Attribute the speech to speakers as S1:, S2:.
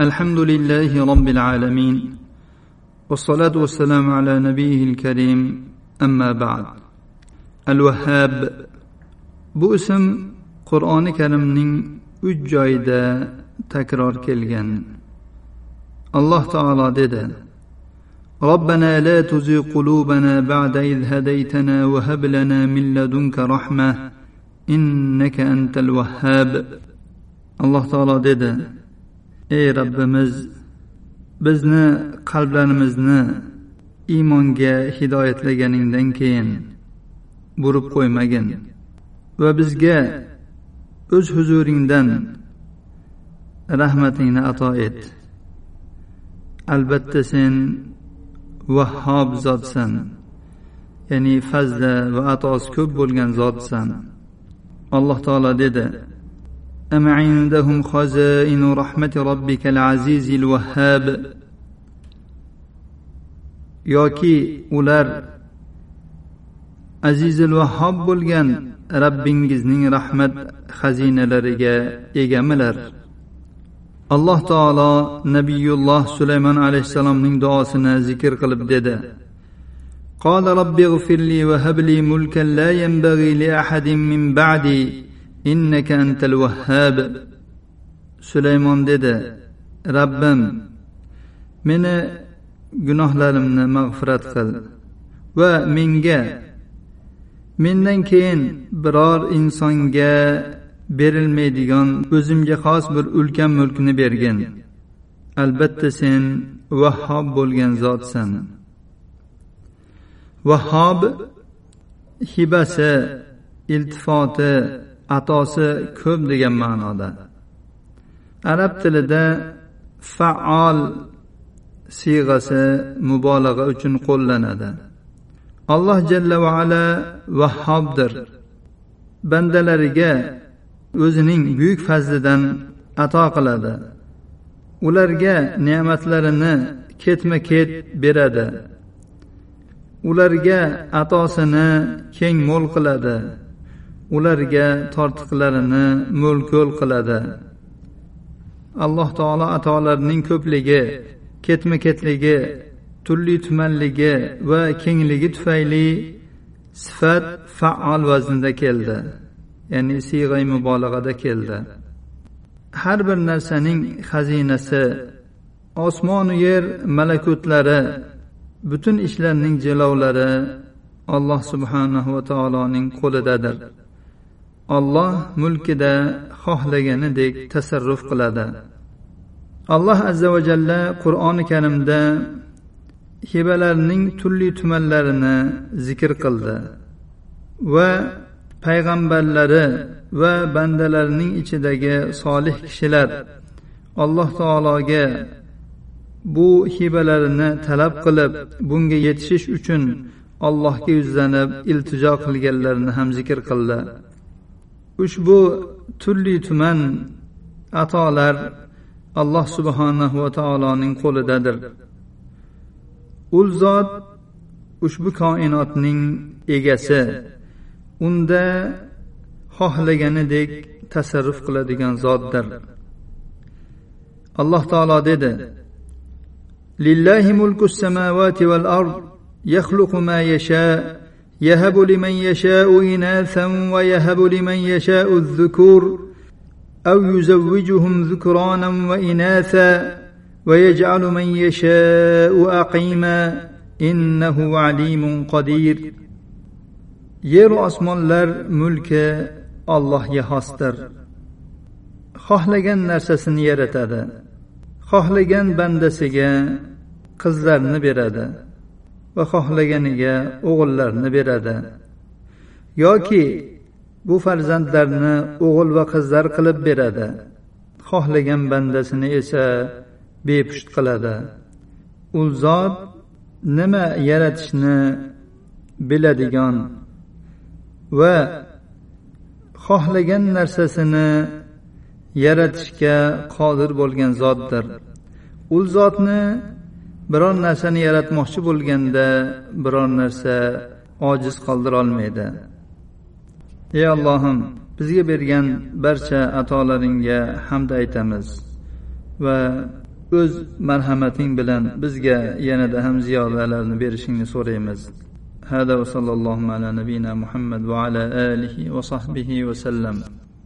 S1: الحمد لله رب العالمين والصلاة والسلام على نبيه الكريم أما بعد. الوهاب بؤسم قرآن كريم uch joyda takror kelgan alloh taolo ربنا لا تزغ قلوبنا بعد إذ هديتنا وهب لنا من لدنك رحمة إنك أنت الوهاب. الله تعالى dedi ey robbimiz bizni qalblarimizni iymonga hidoyatlaganingdan keyin burib qo'ymagin va bizga o'z huzuringdan rahmatingni ato et. Albatta sen vahhob zotsan ya'ni fazli va atosi ko'p bo'lgan zotsan. Alloh taolo dedi أم عندهم خزائن رحمة ربك العزيز الوهاب yoki ular azizil vahhob bo'lgan rabbingizning rahmat xazinalariga egamilar alloh taolo nabiyulloh sulaymon alayhissalomning duosini zikr qilib dedi قال رب اغفر لي وهب لي ملكا لا ينبغي لأحد من بعدي innaka antal vahhab sulaymon dedi rabbim meni gunohlarimni mag'firat qil va menga mendan keyin biror insonga berilmaydigan o'zimga xos bir ulkan mulkni bergin. Albatta sen vahhob bo'lgan zotsan. Vahhob hibasi iltifoti atosi ko'p degan ma'noda. Arab tilida faol siyg'asi mubolag'a uchun qo'llanadi. Alloh jalla va ala vahhobdir bandalariga o'zining buyuk fazlidan ato qiladi. Ularga ne'matlarini ketma ket beradi. Ularga atosini keng mo'l qiladi. Ularga tortiqlarini mo'l ko'l qiladi. Alloh taolo atolarining ko'pligi ketma ketligi turli tumanligi va kengligi tufayli sifat faol vaznida keldi ya'ni siyg'ay mubolag'ada keldi. Har bir narsaning xazinasi osmonu yer malakutlari butun ishlarning jilovlari alloh subhanahu va taoloning qo'lidadir. Olloh mulkida xohlaganidek tasarruf qiladi. Alloh azza va jalla qur'oni karimda hibalarning turli tumanlarini zikr qildi va payg'ambarlari va bandalarining ichidagi solih kishilar alloh taologa bu hibalarini talab qilib bunga yetishish uchun allohga yuzlanib iltijo qilganlarini ham zikr qildi. Ushbu turli tuman atolar alloh subhanahu va taoloning qo'lidadir. U zot ushbu koinotning egasi. Unda xohlaganidek tasarruf qiladigan zotdir. Alloh taolo dedi lillahi mulku samavati val ard yakhluqu ma yasha. يهب لمن يشاء إناثا ويهب لمن يشاء الذكور أو يزوجهم ذكرانا وإناثا ويجعل من يشاء أقيما إنه عليم قدير yeru osmonlar mulki allohga xosdir xohlagan narsasini yaratadi xohlagan bandasiga qizlarni beradi Va xohlaganiga o'g'illarni beradi. Yoki bu farzandlarni o'g'il va qizlar qilib beradi. Xohlagan bandasini esa bepusht qiladi. U zot nima yaratishni biladigan va xohlagan narsasini yaratishga qodir bo'lgan zotdir. U zotni biror narsani yaratmoqchi bo'lganda biror narsa ojiz qoldirolmaydi ey allohim bizga bergan barcha atolaringga hamd aytamiz va o'z marhamating bilan bizga yanada ham ziyodalarni berishingni so'raymiz هذا وصلى الله على نبينا محمد وعلى اله وصحبه وسلم